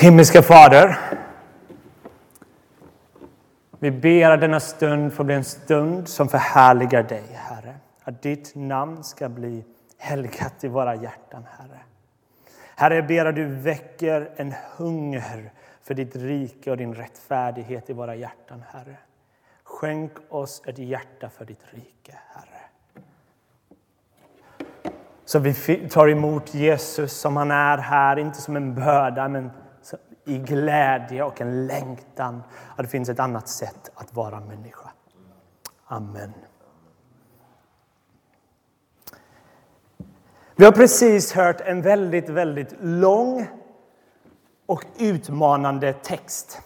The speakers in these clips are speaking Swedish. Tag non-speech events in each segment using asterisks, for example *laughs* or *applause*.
Himmelska Fader, vi ber att denna stund får bli en stund som förhärligar dig, Herre. Att ditt namn ska bli helgat i våra hjärtan, Herre. Herre, jag ber att du väcker en hunger för ditt rike och din rättfärdighet i våra hjärtan, Herre. Skänk oss ett hjärta för ditt rike, Herre. Så vi tar emot Jesus som han är här, inte som en börda, men i glädje och en längtan att det finns ett annat sätt att vara människa. Amen. Vi har precis hört en väldigt, väldigt lång och utmanande text.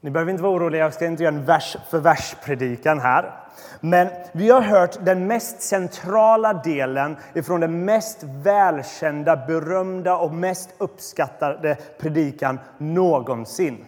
Ni behöver inte vara oroliga, jag ska inte göra en vers för vers-predikan här. Men vi har hört den mest centrala delen ifrån den mest välkända, berömda och mest uppskattade predikan någonsin.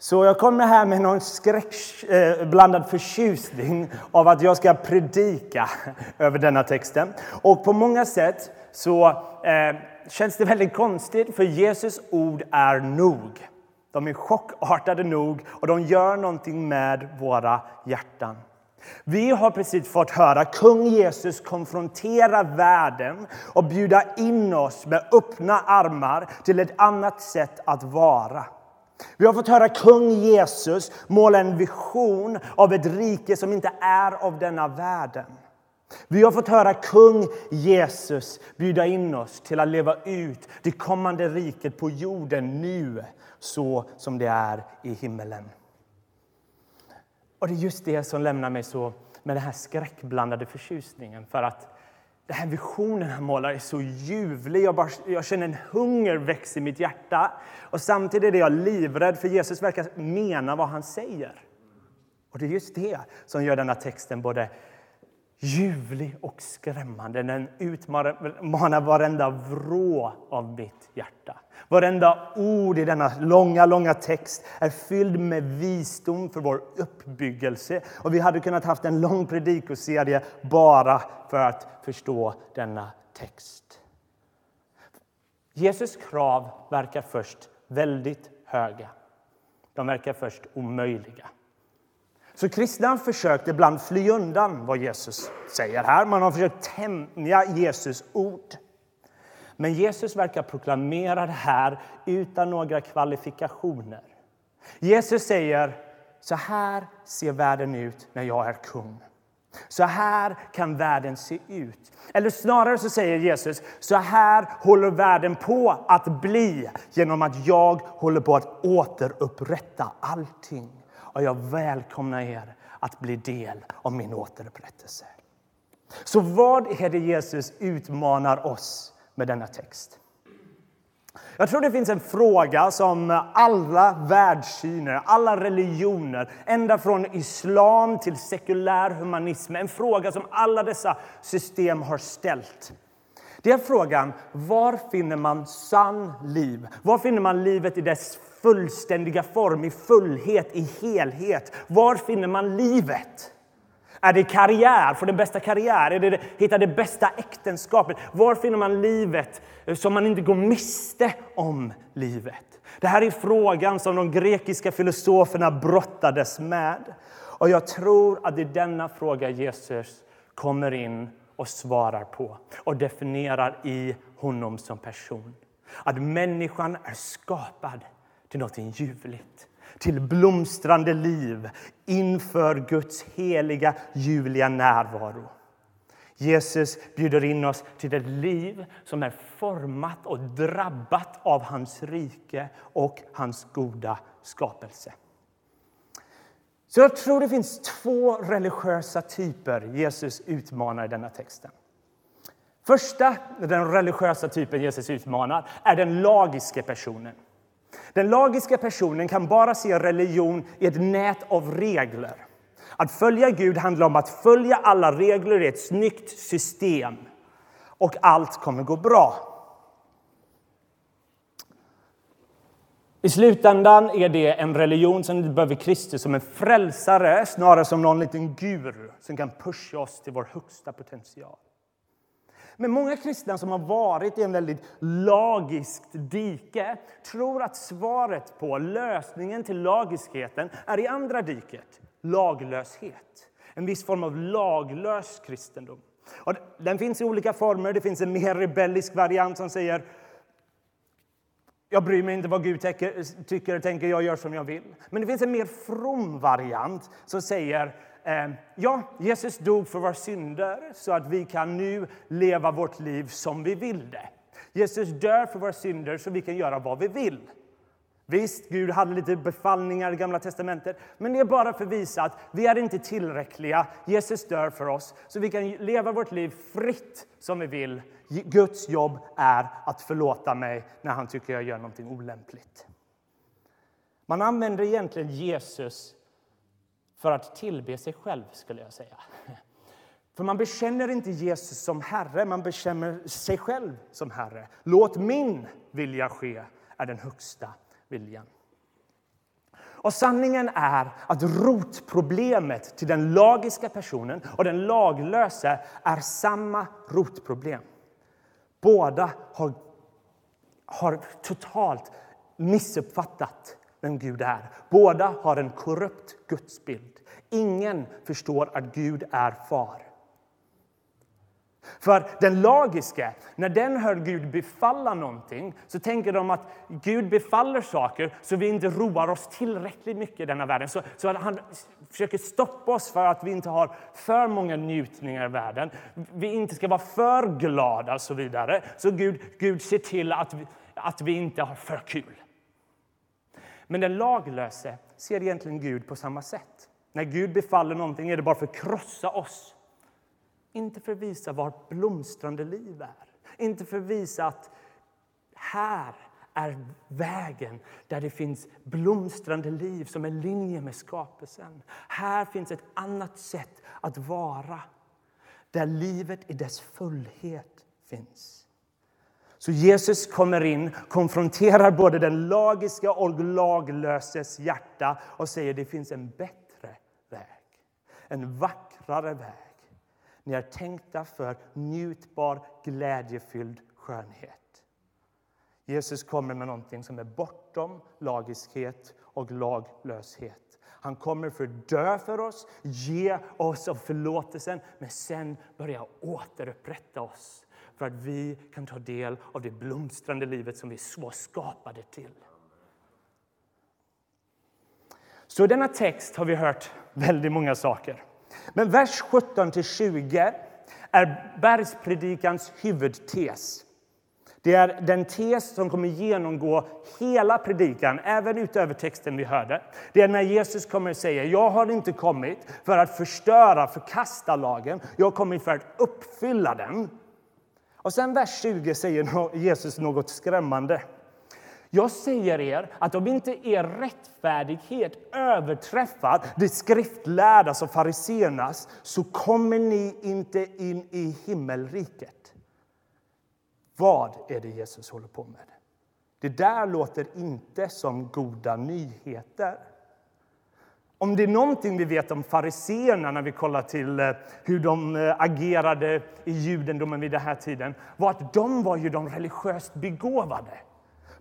Så jag kommer här med någon skräckblandad eh, förtjusning av att jag ska predika *laughs* över denna texten. Och på många sätt så eh, känns det väldigt konstigt, för Jesus ord är nog. De är chockartade nog och de gör någonting med våra hjärtan. Vi har precis fått höra kung Jesus konfrontera världen och bjuda in oss med öppna armar till ett annat sätt att vara. Vi har fått höra kung Jesus måla en vision av ett rike som inte är av denna världen. Vi har fått höra kung Jesus bjuda in oss till att leva ut det kommande riket på jorden nu, så som det är i himmelen. Och det är just det som lämnar mig så med den här skräckblandade förtjusningen. För att den här visionen han målar är så ljuvlig. Jag, bara, jag känner en hunger växa i mitt hjärta. Och samtidigt är jag livrädd, för Jesus verkar mena vad han säger. Och det är just det som gör denna texten både ljuvlig och skrämmande. Den utmanar varenda vrå av mitt hjärta. Varenda ord i denna långa, långa text är fylld med visdom för vår uppbyggelse. Och vi hade kunnat haft en lång predikoserie bara för att förstå denna text. Jesus krav verkar först väldigt höga. De verkar först omöjliga. Så kristna har försökt ibland fly undan vad Jesus säger här. Man har försökt tämja Jesus ord. Men Jesus verkar proklamera det här utan några kvalifikationer. Jesus säger så här ser världen ut när jag är kung. Så här kan världen se ut. Eller snarare så säger Jesus, så här håller världen på att bli genom att jag håller på att återupprätta allting. Och jag välkomnar er att bli del av min återupprättelse. Så vad är det Jesus utmanar oss med denna text? Jag tror det finns en fråga som alla världssyner, alla religioner, ända från islam till sekulär humanism, en fråga som alla dessa system har ställt. Det är frågan, var finner man sann liv? Var finner man livet i dess fullständiga form, i fullhet, i helhet? Var finner man livet? Är det karriär, få den bästa karriär? Är det hitta det bästa äktenskapet? Var finner man livet så man inte går miste om livet? Det här är frågan som de grekiska filosoferna brottades med. Och jag tror att det är denna fråga Jesus kommer in och svarar på och definierar i honom som person. Att människan är skapad till något ljuvligt, till blomstrande liv inför Guds heliga, ljuvliga närvaro. Jesus bjuder in oss till ett liv som är format och drabbat av hans rike och hans goda skapelse. Så jag tror det finns två religiösa typer Jesus utmanar i denna texten. Första, den religiösa typen Jesus utmanar, är den lagiska personen. Den lagiska personen kan bara se religion i ett nät av regler. Att följa Gud handlar om att följa alla regler i ett snyggt system. Och allt kommer gå bra. I slutändan är det en religion som behöver Kristus som en frälsare snarare som någon liten guru som kan pusha oss till vår högsta potential. Men många kristna som har varit i en väldigt lagiskt dike tror att svaret på lösningen till lagiskheten är i andra diket, laglöshet. En viss form av laglös kristendom. Och den finns i olika former. Det finns en mer rebellisk variant som säger jag bryr mig inte vad Gud tycker tycker tänker, jag gör som jag vill. Men det finns en mer from variant som säger Ehm, ja, Jesus dog för våra synder så att vi kan nu leva vårt liv som vi vill det. Jesus dör för våra synder så vi kan göra vad vi vill. Visst, Gud hade lite befallningar i Gamla testamentet, men det är bara för att visa att vi är inte tillräckliga. Jesus dör för oss, så vi kan leva vårt liv fritt som vi vill. Guds jobb är att förlåta mig när han tycker jag gör någonting olämpligt. Man använder egentligen Jesus för att tillbe sig själv, skulle jag säga. *laughs* För man bekänner inte Jesus som Herre, man bekänner sig själv som Herre. Låt min vilja ske, är den högsta viljan. Och sanningen är att rotproblemet till den lagiska personen och den laglöse är samma rotproblem. Båda har, har totalt missuppfattat vem Gud är. Båda har en korrupt gudsbild. Ingen förstår att Gud är far. För den lagiske, när den hör Gud befalla någonting så tänker de att Gud befaller saker så vi inte roar oss tillräckligt mycket i denna världen. Så, så att han försöker stoppa oss för att vi inte har för många njutningar i världen. Vi inte ska vara för glada och så vidare. Så Gud, Gud ser till att vi, att vi inte har för kul. Men den laglöse ser egentligen Gud på samma sätt. När Gud befaller någonting är det bara för att krossa oss inte för att visa var blomstrande liv är. Inte för att visa att här är vägen där det finns blomstrande liv som är linje med skapelsen. Här finns ett annat sätt att vara, där livet i dess fullhet finns. Så Jesus kommer in, konfronterar både den lagiska och laglöses hjärta och säger att det finns en bättre väg, en vackrare väg ni är tänkta för njutbar, glädjefylld skönhet. Jesus kommer med någonting som är bortom lagiskhet och laglöshet. Han kommer för att dö för oss, ge oss av förlåtelsen men sen börja återupprätta oss för att vi kan ta del av det blomstrande livet som vi var skapade till. Så i denna text har vi hört väldigt många saker. Men vers 17-20 är bergspredikans huvudtes. Det är den tes som kommer genomgå hela predikan, även utöver texten vi hörde. Det är när Jesus kommer säga, jag har inte kommit för att förstöra, förkasta lagen. Jag har kommit för att uppfylla den. Och sen vers 20 säger Jesus något skrämmande. Jag säger er att om inte er rättfärdighet överträffar det skriftlärdas och fariseernas så kommer ni inte in i himmelriket. Vad är det Jesus håller på med? Det där låter inte som goda nyheter. Om det är någonting vi vet om fariseerna när vi kollar till eh, hur de eh, agerade i judendomen vid den här tiden var att de var ju de religiöst begåvade.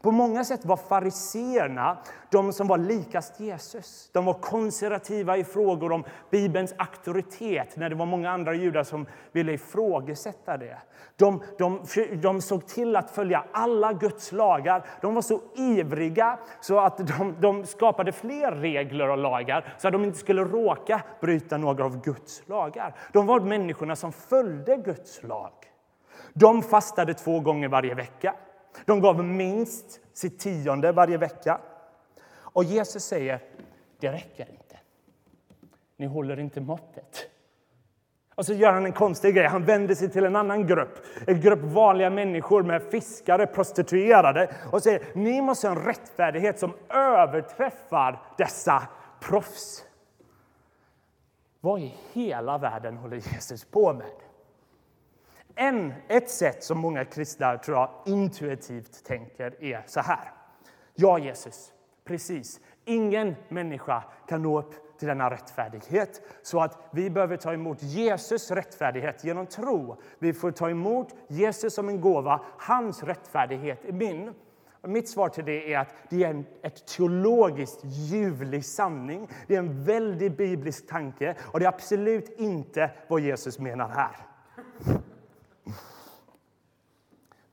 På många sätt var fariseerna de som var likast Jesus. De var konservativa i frågor om Bibelns auktoritet när det var många andra judar som ville ifrågasätta det. De, de, de såg till att följa alla Guds lagar. De var så ivriga så att de, de skapade fler regler och lagar så att de inte skulle råka bryta några av Guds lagar. De var människorna som följde Guds lag. De fastade två gånger varje vecka. De gav minst sitt tionde varje vecka. Och Jesus säger, det räcker inte. Ni håller inte måttet. Och så gör han en konstig grej. Han vänder sig till en annan grupp. En grupp vanliga människor med fiskare, prostituerade och säger ni måste ha en rättfärdighet som överträffar dessa proffs. Vad i hela världen håller Jesus på med? En, ett sätt som många kristna tror jag, intuitivt tänker är så här. Ja, Jesus, precis. Ingen människa kan nå upp till denna rättfärdighet. Så att vi behöver ta emot Jesus rättfärdighet genom tro. Vi får ta emot Jesus som en gåva. Hans rättfärdighet är min. Mitt svar till det är att det är en ett teologiskt ljuvlig sanning. Det är en väldigt biblisk tanke och det är absolut inte vad Jesus menar här.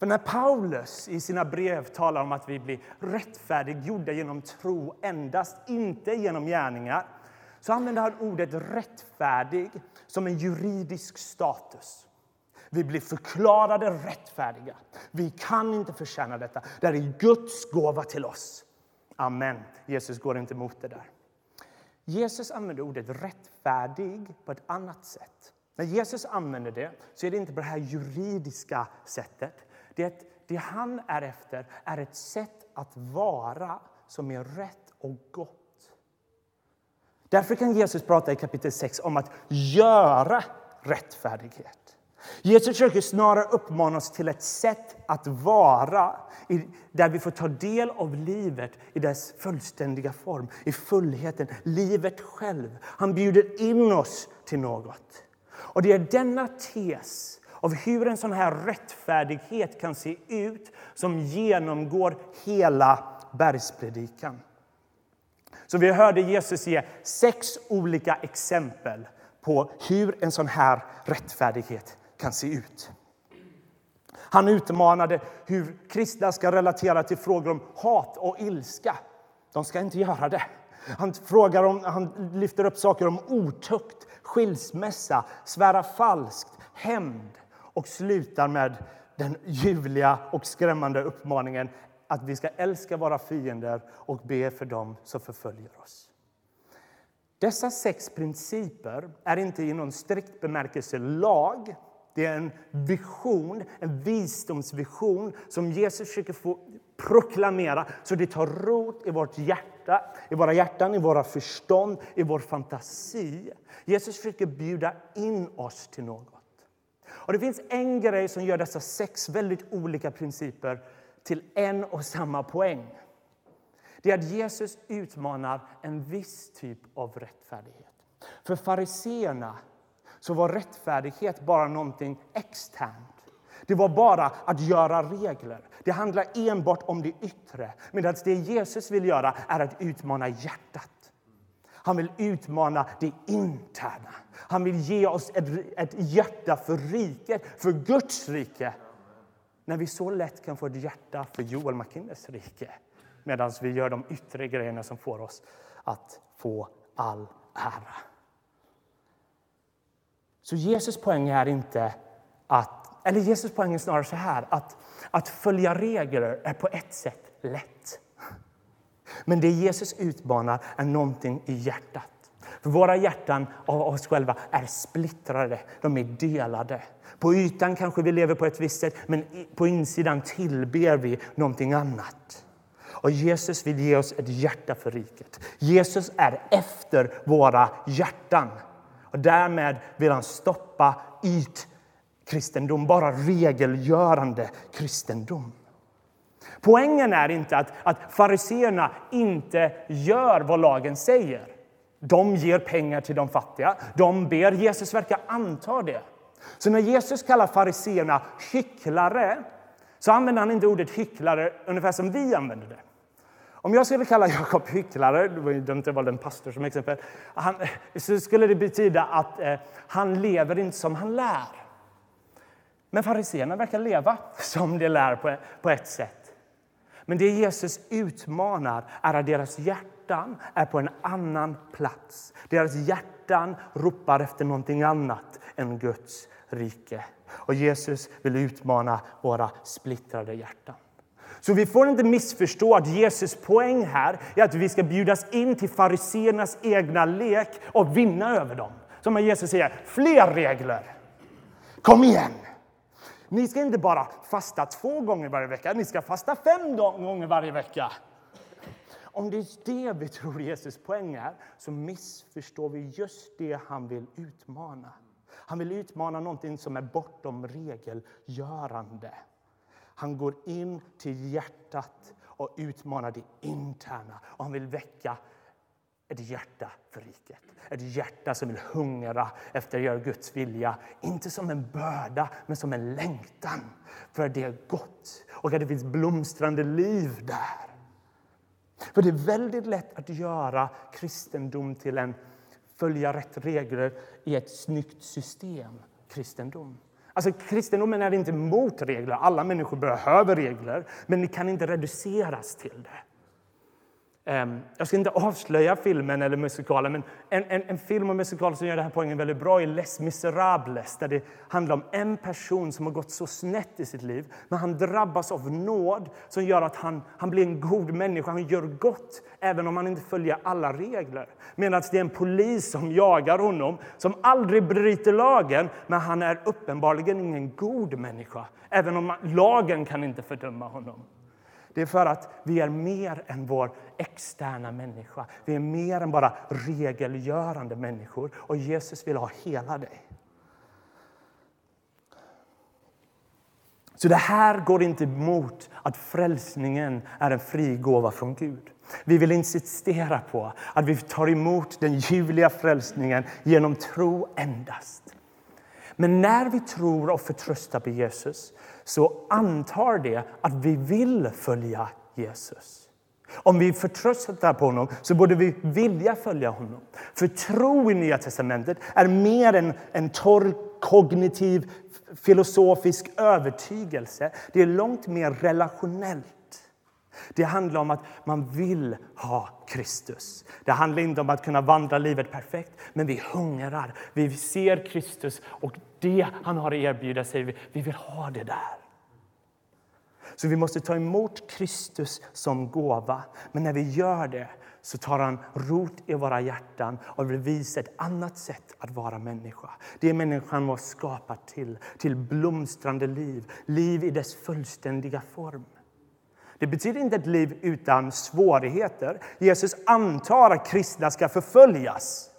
För när Paulus i sina brev talar om att vi blir rättfärdiggjorda genom tro endast, inte genom gärningar, så använder han ordet rättfärdig som en juridisk status. Vi blir förklarade rättfärdiga. Vi kan inte förtjäna detta. Det är Guds gåva till oss. Amen. Jesus går inte emot det där. Jesus använder ordet rättfärdig på ett annat sätt. När Jesus använder det så är det inte på det här juridiska sättet. Det, det han är efter är ett sätt att vara som är rätt och gott. Därför kan Jesus prata i kapitel 6 om att göra rättfärdighet. Jesus försöker snarare uppmana oss till ett sätt att vara där vi får ta del av livet i dess fullständiga form, i fullheten, livet själv. Han bjuder in oss till något. Och det är denna tes av hur en sån här rättfärdighet kan se ut som genomgår hela bergspredikan. Så vi hörde Jesus ge sex olika exempel på hur en sån här rättfärdighet kan se ut. Han utmanade hur kristna ska relatera till frågor om hat och ilska. De ska inte göra det. Han, frågar om, han lyfter upp saker om otukt, skilsmässa, svära falskt, hämnd och slutar med den ljuvliga och skrämmande uppmaningen att vi ska älska våra fiender och be för dem som förföljer oss. Dessa sex principer är inte i någon strikt bemärkelse lag det är en vision, en visdomsvision som Jesus försöker få proklamera så det tar rot i vårt hjärta, i våra hjärtan, i våra förstånd, i vår fantasi. Jesus försöker bjuda in oss till något. Och Det finns en grej som gör dessa sex väldigt olika principer till en och samma poäng. Det är att Jesus utmanar en viss typ av rättfärdighet. För fariseerna så var rättfärdighet bara någonting externt. Det var bara att göra regler. Det handlar enbart om det yttre. Medan det Jesus vill göra är att utmana hjärtat. Han vill utmana det interna. Han vill ge oss ett, ett hjärta för riket, för Guds rike. När vi så lätt kan få ett hjärta för Joel McKinnes rike medan vi gör de yttre grejerna som får oss att få all ära. Så Jesus poäng är inte att, eller Jesus poäng är snarare så här, att, att följa regler är på ett sätt lätt. Men det Jesus utmanar är någonting i hjärtat. För våra hjärtan av oss själva är splittrade, de är delade. På ytan kanske vi lever på ett visst sätt, men på insidan tillber vi någonting annat. Och Jesus vill ge oss ett hjärta för riket. Jesus är efter våra hjärtan. Och därmed vill han stoppa ytkristendom, bara regelgörande kristendom. Poängen är inte att, att fariseerna inte gör vad lagen säger. De ger pengar till de fattiga, de ber. Jesus verkar anta det. Så när Jesus kallar fariseerna hycklare så använder han inte ordet hycklare ungefär som vi använder det. Om jag skulle kalla Jakob hycklare, det var ju dumt att valde en pastor som exempel, han, så skulle det betyda att eh, han lever inte som han lär. Men fariseerna verkar leva *laughs* som de lär på, på ett sätt. Men det Jesus utmanar är att deras hjärtan är på en annan plats. Deras hjärtan ropar efter någonting annat än Guds rike. Och Jesus vill utmana våra splittrade hjärtan. Så vi får inte missförstå att Jesus poäng här är att vi ska bjudas in till fariseernas egna lek och vinna över dem. Som Jesus säger, fler regler. Kom igen! Ni ska inte bara fasta två gånger varje vecka, ni ska fasta fem gånger varje vecka. Om det är det vi tror Jesus poäng är, så missförstår vi just det han vill utmana. Han vill utmana någonting som är bortom regelgörande. Han går in till hjärtat och utmanar det interna. Och han vill väcka ett hjärta för riket. Ett hjärta som vill hungra efter att göra Guds vilja. Inte som en börda, men som en längtan för det är gott och att det finns blomstrande liv där. För det är väldigt lätt att göra kristendom till en följa rätt regler i ett snyggt system. Kristendom. Alltså, kristendomen är inte mot regler. Alla människor behöver regler, men det kan inte reduceras till det. Ehm, jag ska inte avslöja filmen eller musikalen, men en, en, en, film och musikal som gör den här poängen väldigt bra är Les Miserables. där det handlar om en person som har gått så snett i sitt liv, men han drabbas av nåd som gör att han, han blir en god människa, han gör gott, även om han inte följer alla regler. Medan det är en polis som jagar honom, som aldrig bryter lagen, men han är uppenbarligen ingen god människa, även om lagen kan inte fördöma honom. Det är för att vi är mer än vår externa människa. Vi är mer än bara regelgörande människor. Och Jesus vill ha hela dig. Så det här går inte emot att frälsningen är en fri gåva från Gud. Vi vill insistera på att vi tar emot den ljuvliga frälsningen genom tro endast. Men när vi tror och förtröstar på Jesus så antar det att vi vill följa Jesus. Om vi förtröstar på honom så borde vi vilja följa honom. För tro i Nya testamentet är mer än en torr kognitiv filosofisk övertygelse. Det är långt mer relationellt. Det handlar om att man vill ha Kristus. Det handlar inte om att kunna vandra livet perfekt, men vi hungrar. Vi ser Kristus och det han har att erbjuda säger vi, vi vill ha det där. Så vi måste ta emot Kristus som gåva. Men när vi gör det så tar han rot i våra hjärtan och vill visa ett annat sätt att vara människa. Det är människan var skapad till, till blomstrande liv, liv i dess fullständiga form. Det betyder inte ett liv utan svårigheter. Jesus antar att kristna ska förföljas.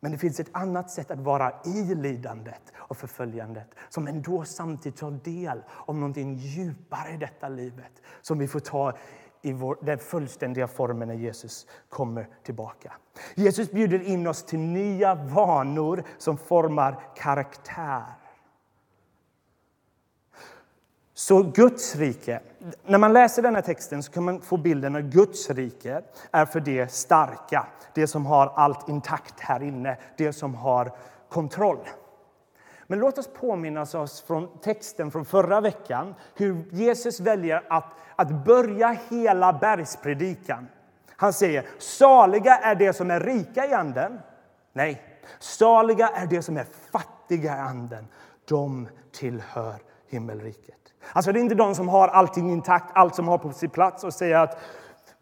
Men det finns ett annat sätt att vara i lidandet och förföljandet som ändå samtidigt tar del av någonting djupare i detta livet som vi får ta i vår, den fullständiga formen när Jesus kommer tillbaka. Jesus bjuder in oss till nya vanor som formar karaktär. Så Guds rike, när man läser den här texten så kan man få bilden att Guds rike är för det starka, det som har allt intakt här inne, det som har kontroll. Men låt oss påminna oss från texten från förra veckan hur Jesus väljer att, att börja hela bergspredikan. Han säger saliga är de som är rika i anden. Nej, saliga är de som är fattiga i anden. De tillhör himmelriket. Alltså det är inte de som har allting intakt, allt som har på sin plats och säger att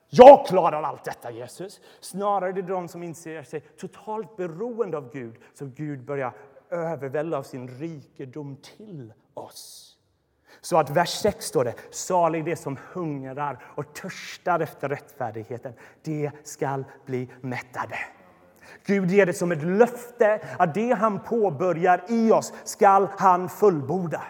jag klarar allt detta, Jesus. Snarare är det de som inser sig totalt beroende av Gud, så Gud börjar övervälda av sin rikedom till oss. Så att vers 6 står det, salig det som hungrar och törstar efter rättfärdigheten, det skall bli mättade. Gud ger det som ett löfte att det han påbörjar i oss skall han fullborda.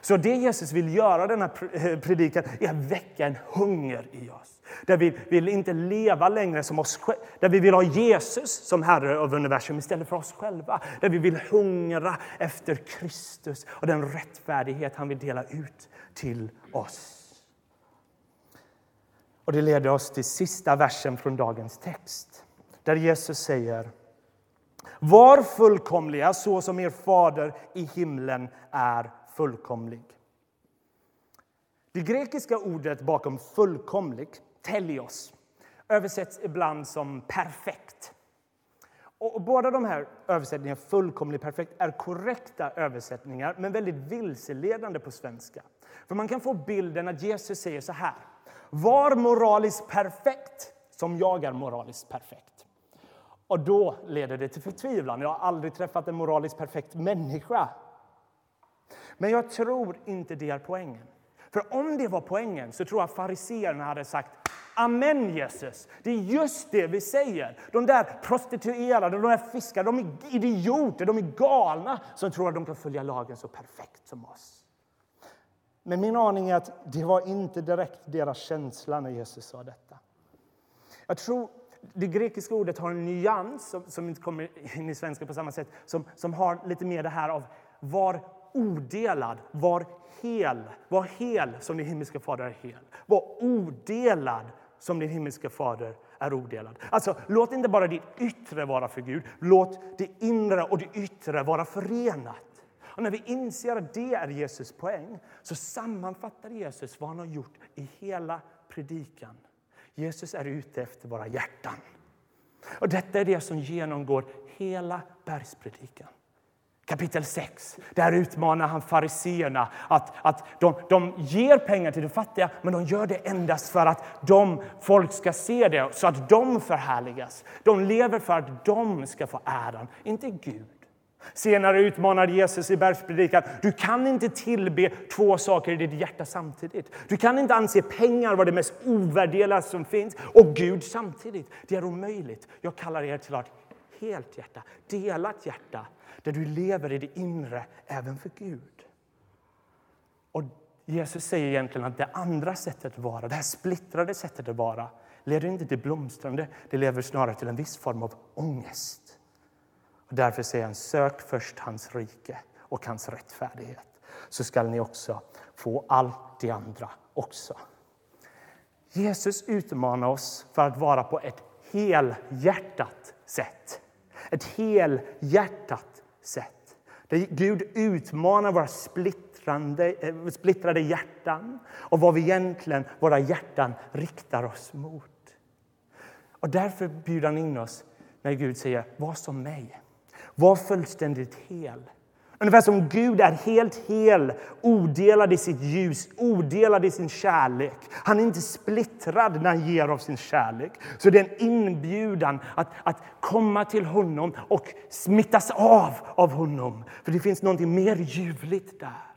Så det Jesus vill göra denna eh, predikan är att väcka en hunger i oss. Där vi vill inte leva längre som oss Där vi vill ha Jesus som Herre över universum istället för oss själva. Där vi vill hungra efter Kristus och den rättfärdighet han vill dela ut till oss. Och Det leder oss till sista versen från dagens text. Där Jesus säger Var fullkomliga så som er fader i himlen är fullkomlig. Det grekiska ordet bakom fullkomlig, telios, översätts ibland som perfekt. Och båda de här översättningarna, fullkomlig perfekt, är korrekta översättningar men väldigt vilseledande på svenska. För Man kan få bilden att Jesus säger så här. Var moraliskt perfekt som jag är moraliskt perfekt. Och då leder det till förtvivlan. Jag har aldrig träffat en moraliskt perfekt människa men jag tror inte det är poängen. För om det var poängen så tror jag fariseerna hade sagt Amen Jesus, det är just det vi säger. De där prostituerade, de där fiskarna, de är idioter, de är galna som tror att de kan följa lagen så perfekt som oss. Men min aning är att det var inte direkt deras känsla när Jesus sa detta. Jag tror det grekiska ordet har en nyans som, som inte kommer in i svenska på samma sätt, som, som har lite mer det här av var odelad, var hel, var hel som din himmelska fader är hel. Var odelad som din himmelska fader är odelad. Alltså, låt inte bara ditt yttre vara för Gud, låt det inre och det yttre vara förenat. Och när vi inser att det är Jesus poäng så sammanfattar Jesus vad han har gjort i hela predikan. Jesus är ute efter våra hjärtan. Och Detta är det som genomgår hela bergspredikan. Kapitel 6, där utmanar han fariseerna att, att de, de ger pengar till de fattiga men de gör det endast för att de, folk ska se det, så att de förhärligas. De lever för att de ska få äran, inte Gud. Senare utmanar Jesus i bergspredikan. Du kan inte tillbe två saker i ditt hjärta samtidigt. Du kan inte anse pengar vara det mest ovärderliga som finns och Gud samtidigt. Det är omöjligt. Jag kallar er till att helt hjärta, delat hjärta, där du lever i det inre även för Gud. Och Jesus säger egentligen att det andra sättet att vara, det här splittrade sättet att vara, leder inte till blomstrande, det lever snarare till en viss form av ångest. Och därför säger han, sök först hans rike och hans rättfärdighet, så skall ni också få allt det andra också. Jesus utmanar oss för att vara på ett helhjärtat sätt. Ett helhjärtat sätt. Där Gud utmanar våra splittrande, eh, splittrade hjärtan och vad vi egentligen, våra hjärtan riktar oss mot. Och därför bjuder han in oss när Gud säger var som mig. Var fullständigt hel. Ungefär som Gud är helt hel, odelad i sitt ljus, odelad i sin kärlek. Han är inte splittrad när han ger av sin kärlek. Så det är en inbjudan att, att komma till honom och smittas av av honom. För det finns något mer ljuvligt där.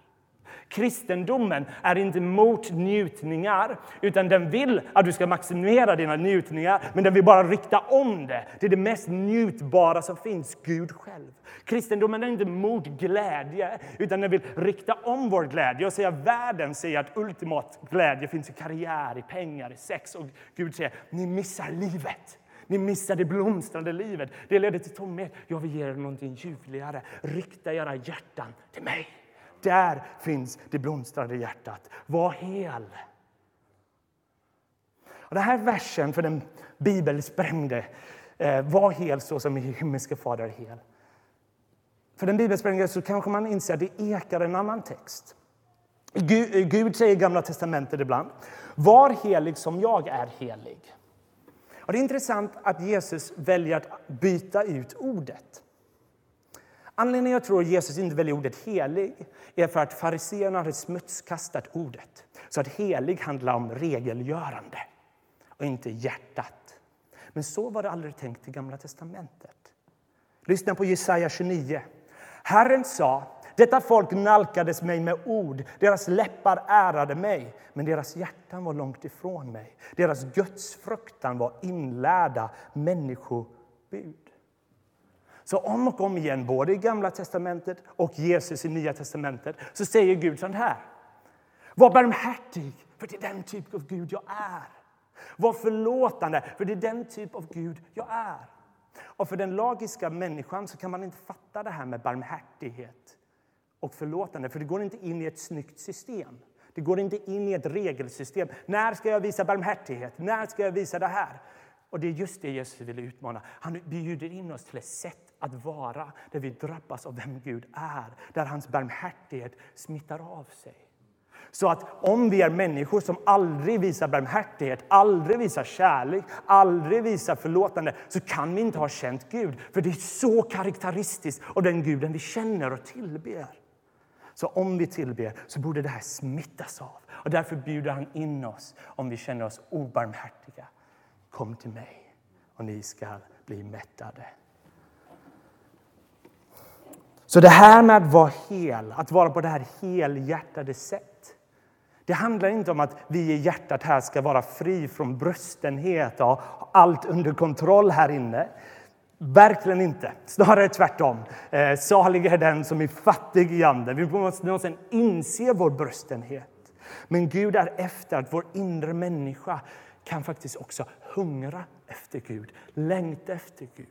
Kristendomen är inte mot njutningar, utan den vill att du ska maximera dina njutningar, men den vill bara rikta om det till det mest njutbara som finns, Gud själv. Kristendomen är inte mot glädje, utan den vill rikta om vår glädje och säga att världen säger att ultimat glädje finns i karriär, i pengar, i sex. Och Gud säger ni missar livet. Ni missar det blomstrande livet. Det leder till tomhet. Jag vill ge er någonting ljuvligare. Rikta era hjärtan till mig. Där finns det blomstrande hjärtat. Var hel. Och den här versen för den bibelsprängde eh, var hel så som himmelske Fader är hel. För den bibelsprängde så kanske man inser att det ekar en annan text. Gud, eh, Gud säger i Gamla testamentet ibland, var helig som jag är helig. Och det är intressant att Jesus väljer att byta ut ordet. Anledningen jag tror att Jesus inte väljer ordet helig är för att fariseerna hade smutskastat ordet. Så att helig handlar om regelgörande och inte hjärtat. Men så var det aldrig tänkt i Gamla testamentet. Lyssna på Jesaja 29. Herren sa, detta folk nalkades mig med ord, deras läppar ärade mig, men deras hjärtan var långt ifrån mig. Deras gudsfruktan var inlärda människobud. Så om och om igen, både i Gamla testamentet och Jesus i Nya testamentet, så säger Gud så här. Var barmhärtig, för det är den typ av Gud jag är. Var förlåtande, för det är den typ av Gud jag är. Och för den lagiska människan så kan man inte fatta det här med barmhärtighet och förlåtande, för det går inte in i ett snyggt system. Det går inte in i ett regelsystem. När ska jag visa barmhärtighet? När ska jag visa det här? Och det är just det Jesus vill utmana. Han bjuder in oss till ett sätt att vara där vi drabbas av vem Gud är, där hans barmhärtighet smittar av sig. Så att om vi är människor som aldrig visar barmhärtighet, aldrig visar kärlek, aldrig visar förlåtande, så kan vi inte ha känt Gud. För det är så karaktäristiskt av den guden vi känner och tillber. Så om vi tillber så borde det här smittas av. Och därför bjuder han in oss om vi känner oss obarmhärtiga. Kom till mig och ni ska bli mättade. Så det här med att vara hel, att vara på det här helhjärtade sätt. Det handlar inte om att vi i hjärtat här ska vara fri från bröstenhet och ha allt under kontroll här inne. Verkligen inte. Snarare tvärtom. Eh, salig är den som är fattig i anden. Vi måste någonsin inse vår bröstenhet. Men Gud är efter att vår inre människa kan faktiskt också hungra efter Gud, längta efter Gud.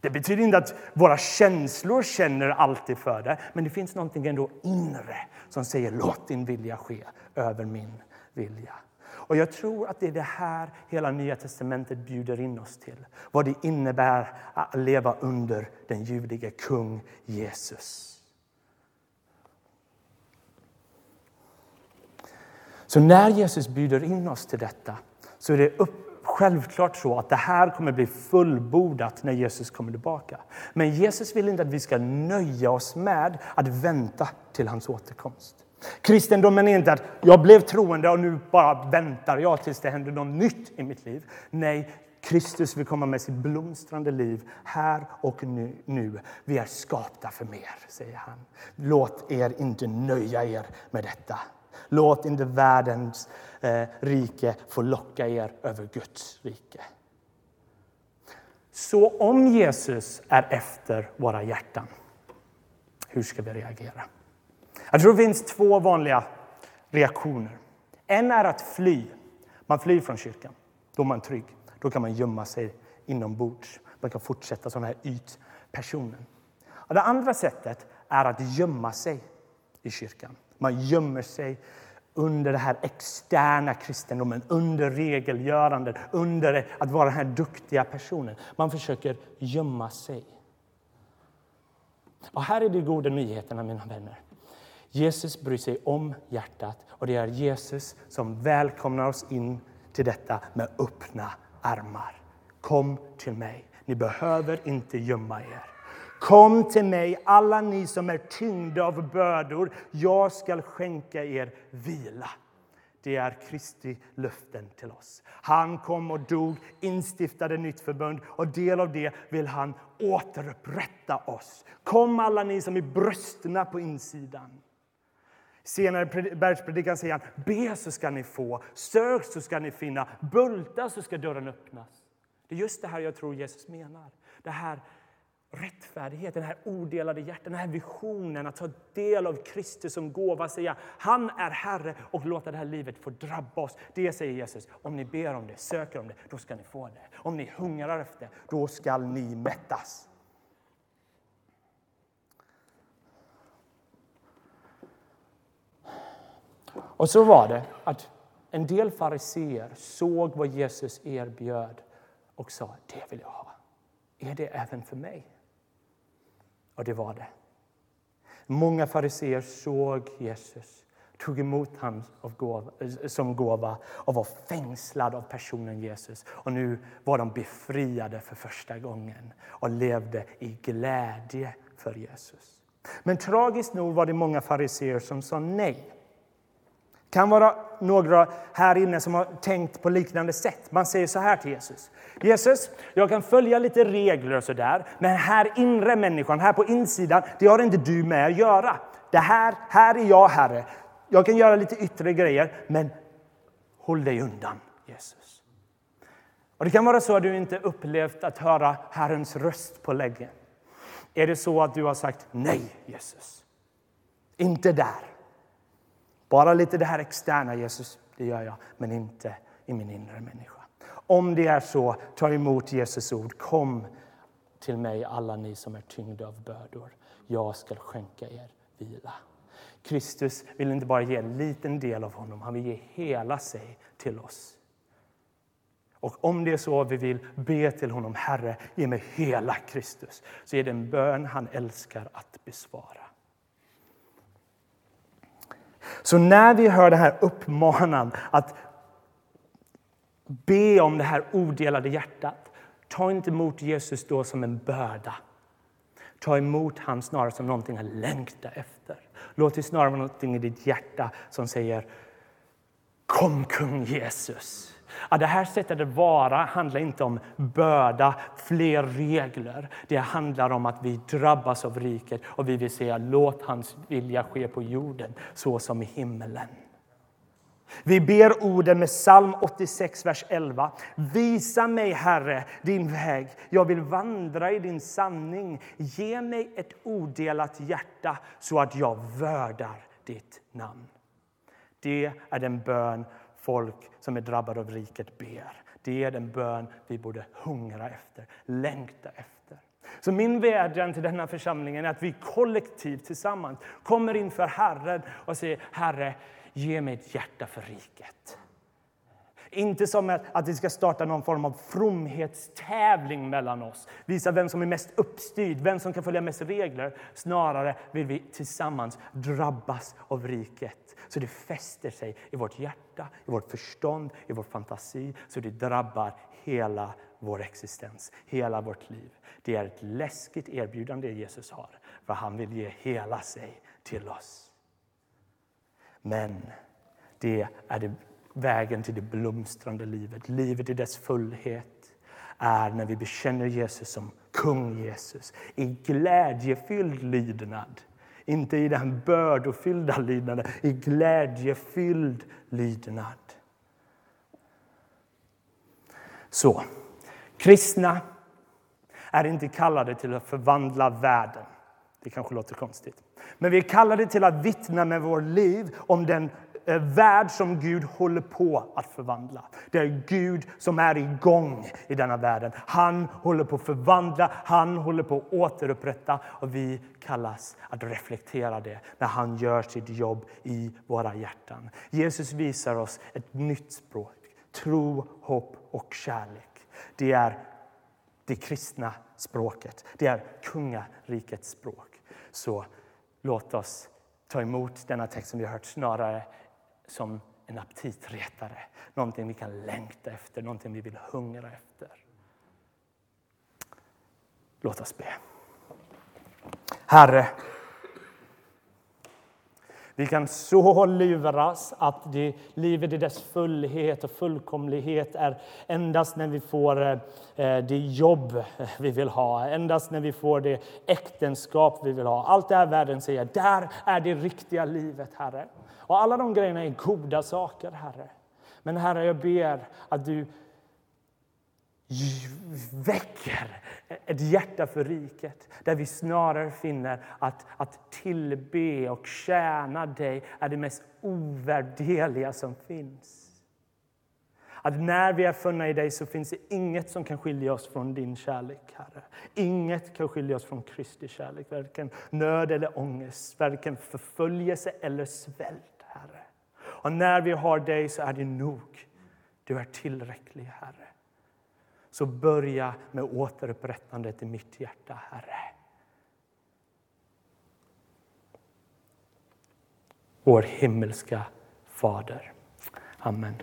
Det betyder inte att våra känslor känner alltid för det, men det finns någonting ändå inre som säger låt din vilja ske över min vilja. Och jag tror att det är det här hela Nya testamentet bjuder in oss till. Vad det innebär att leva under den ljuvlige kung Jesus. Så när Jesus bjuder in oss till detta så är det upp, självklart så att det här kommer bli fullbordat när Jesus kommer tillbaka. Men Jesus vill inte att vi ska nöja oss med att vänta till hans återkomst. Kristendomen är inte att jag blev troende och nu bara väntar jag tills det händer något nytt i mitt liv. Nej, Kristus vill komma med sitt blomstrande liv här och nu. nu. Vi är skapta för mer, säger han. Låt er inte nöja er med detta. Låt inte världens eh, rike få locka er över Guds rike. Så om Jesus är efter våra hjärtan, hur ska vi reagera? Jag tror det finns två vanliga reaktioner. En är att fly. Man flyr från kyrkan. Då är man trygg. Då kan man gömma sig inombords. Man kan fortsätta som den här ytpersonen. Och det andra sättet är att gömma sig i kyrkan. Man gömmer sig under den här externa kristendomen, under regelgörandet, under att vara den här duktiga personen. Man försöker gömma sig. Och här är de goda nyheterna, mina vänner. Jesus bryr sig om hjärtat och det är Jesus som välkomnar oss in till detta med öppna armar. Kom till mig. Ni behöver inte gömma er. Kom till mig, alla ni som är tyngda av bördor. Jag ska skänka er vila. Det är Kristi löften till oss. Han kom och dog, instiftade nytt förbund och del av det vill han återupprätta oss. Kom alla ni som är bröstna på insidan. Senare i bergspredikan säger han, be så ska ni få, sök så ska ni finna, bulta så ska dörren öppnas. Det är just det här jag tror Jesus menar. Det här Rättfärdighet, den här odelade hjärtat, den här visionen att ta del av Kristus som gåva, säga han är Herre och låta det här livet få drabba oss. Det säger Jesus, om ni ber om det, söker om det, då ska ni få det. Om ni hungrar efter det, då ska ni mättas. Och så var det att en del fariseer såg vad Jesus erbjöd och sa det vill jag ha. Är det även för mig? Och det var det. Många fariseer såg Jesus, tog emot honom som gåva och var fängslade av personen Jesus. Och nu var de befriade för första gången och levde i glädje för Jesus. Men tragiskt nog var det många fariseer som sa nej kan vara några här inne som har tänkt på liknande sätt. Man säger så här till Jesus. Jesus, jag kan följa lite regler och sådär, men här inre människan, här på insidan, det har inte du med att göra. Det här, här är jag Herre. Jag kan göra lite yttre grejer, men håll dig undan Jesus. Och Det kan vara så att du inte upplevt att höra Herrens röst på länge. Är det så att du har sagt nej Jesus? Inte där. Bara lite det här externa, Jesus, det gör jag, men inte i min inre människa. Om det är så, ta emot Jesus ord. Kom till mig, alla ni som är tyngda av bördor. Jag ska skänka er vila. Kristus vill inte bara ge en liten del av honom, han vill ge hela sig till oss. Och om det är så vi vill be till honom, Herre, ge mig hela Kristus, så är det en bön han älskar att besvara. Så när vi hör den här uppmanan att be om det här odelade hjärtat, ta inte emot Jesus då som en börda. Ta emot honom snarare som någonting att längta efter. Låt det snarare vara någonting i ditt hjärta som säger Kom kung Jesus. Ja, det här sättet att vara handlar inte om börda, fler regler. Det handlar om att vi drabbas av riket och vi vill säga låt hans vilja ske på jorden så som i himmelen. Vi ber orden med psalm 86, vers 11. Visa mig, Herre, din väg. Jag vill vandra i din sanning. Ge mig ett odelat hjärta så att jag värdar ditt namn. Det är den bön folk som är drabbade av riket ber. Det är den bön vi borde hungra efter, längta efter. Så min vädjan till denna församling är att vi kollektivt tillsammans kommer inför Herren och säger Herre, ge mig ett hjärta för riket. Inte som att vi ska starta någon form av fromhetstävling mellan oss. Visa vem som är mest uppstyrd, vem som kan följa mest regler. Snarare vill vi tillsammans drabbas av riket. Så det fäster sig i vårt hjärta, i vårt förstånd, i vår fantasi. Så det drabbar hela vår existens, hela vårt liv. Det är ett läskigt erbjudande Jesus har, för han vill ge hela sig till oss. Men det är det vägen till det blomstrande livet, livet i dess fullhet är när vi bekänner Jesus som kung Jesus i glädjefylld lydnad. Inte i den bördofyllda lydnaden, i glädjefylld lydnad. Så, kristna är inte kallade till att förvandla världen. Det kanske låter konstigt. Men vi är kallade till att vittna med vårt liv om den Eh, värld som Gud håller på att förvandla. Det är Gud som är igång i denna världen. Han håller på att förvandla, han håller på att återupprätta och vi kallas att reflektera det när han gör sitt jobb i våra hjärtan. Jesus visar oss ett nytt språk. Tro, hopp och kärlek. Det är det kristna språket. Det är kungarikets språk. Så låt oss ta emot denna text som vi har hört snarare som en aptitretare. Någonting vi kan längta efter, någonting vi vill hungra efter. Låt oss be. Herre, vi kan så luras att det, livet i dess fullhet och fullkomlighet är endast när vi får eh, det jobb vi vill ha, endast när vi får det äktenskap vi vill ha. Allt det här världen säger, där är det riktiga livet, Herre. Och alla de grejerna är goda saker, Herre. Men Herre, jag ber att du väcker ett hjärta för riket där vi snarare finner att, att tillbe och tjäna dig är det mest ovärdeliga som finns. Att när vi är funna i dig så finns det inget som kan skilja oss från din kärlek, Herre. Inget kan skilja oss från Kristi kärlek, varken nöd eller ångest, varken förföljelse eller svält. Och när vi har dig så är det nog. Du är tillräcklig, Herre. Så börja med återupprättandet i mitt hjärta, Herre. Vår himmelska Fader. Amen.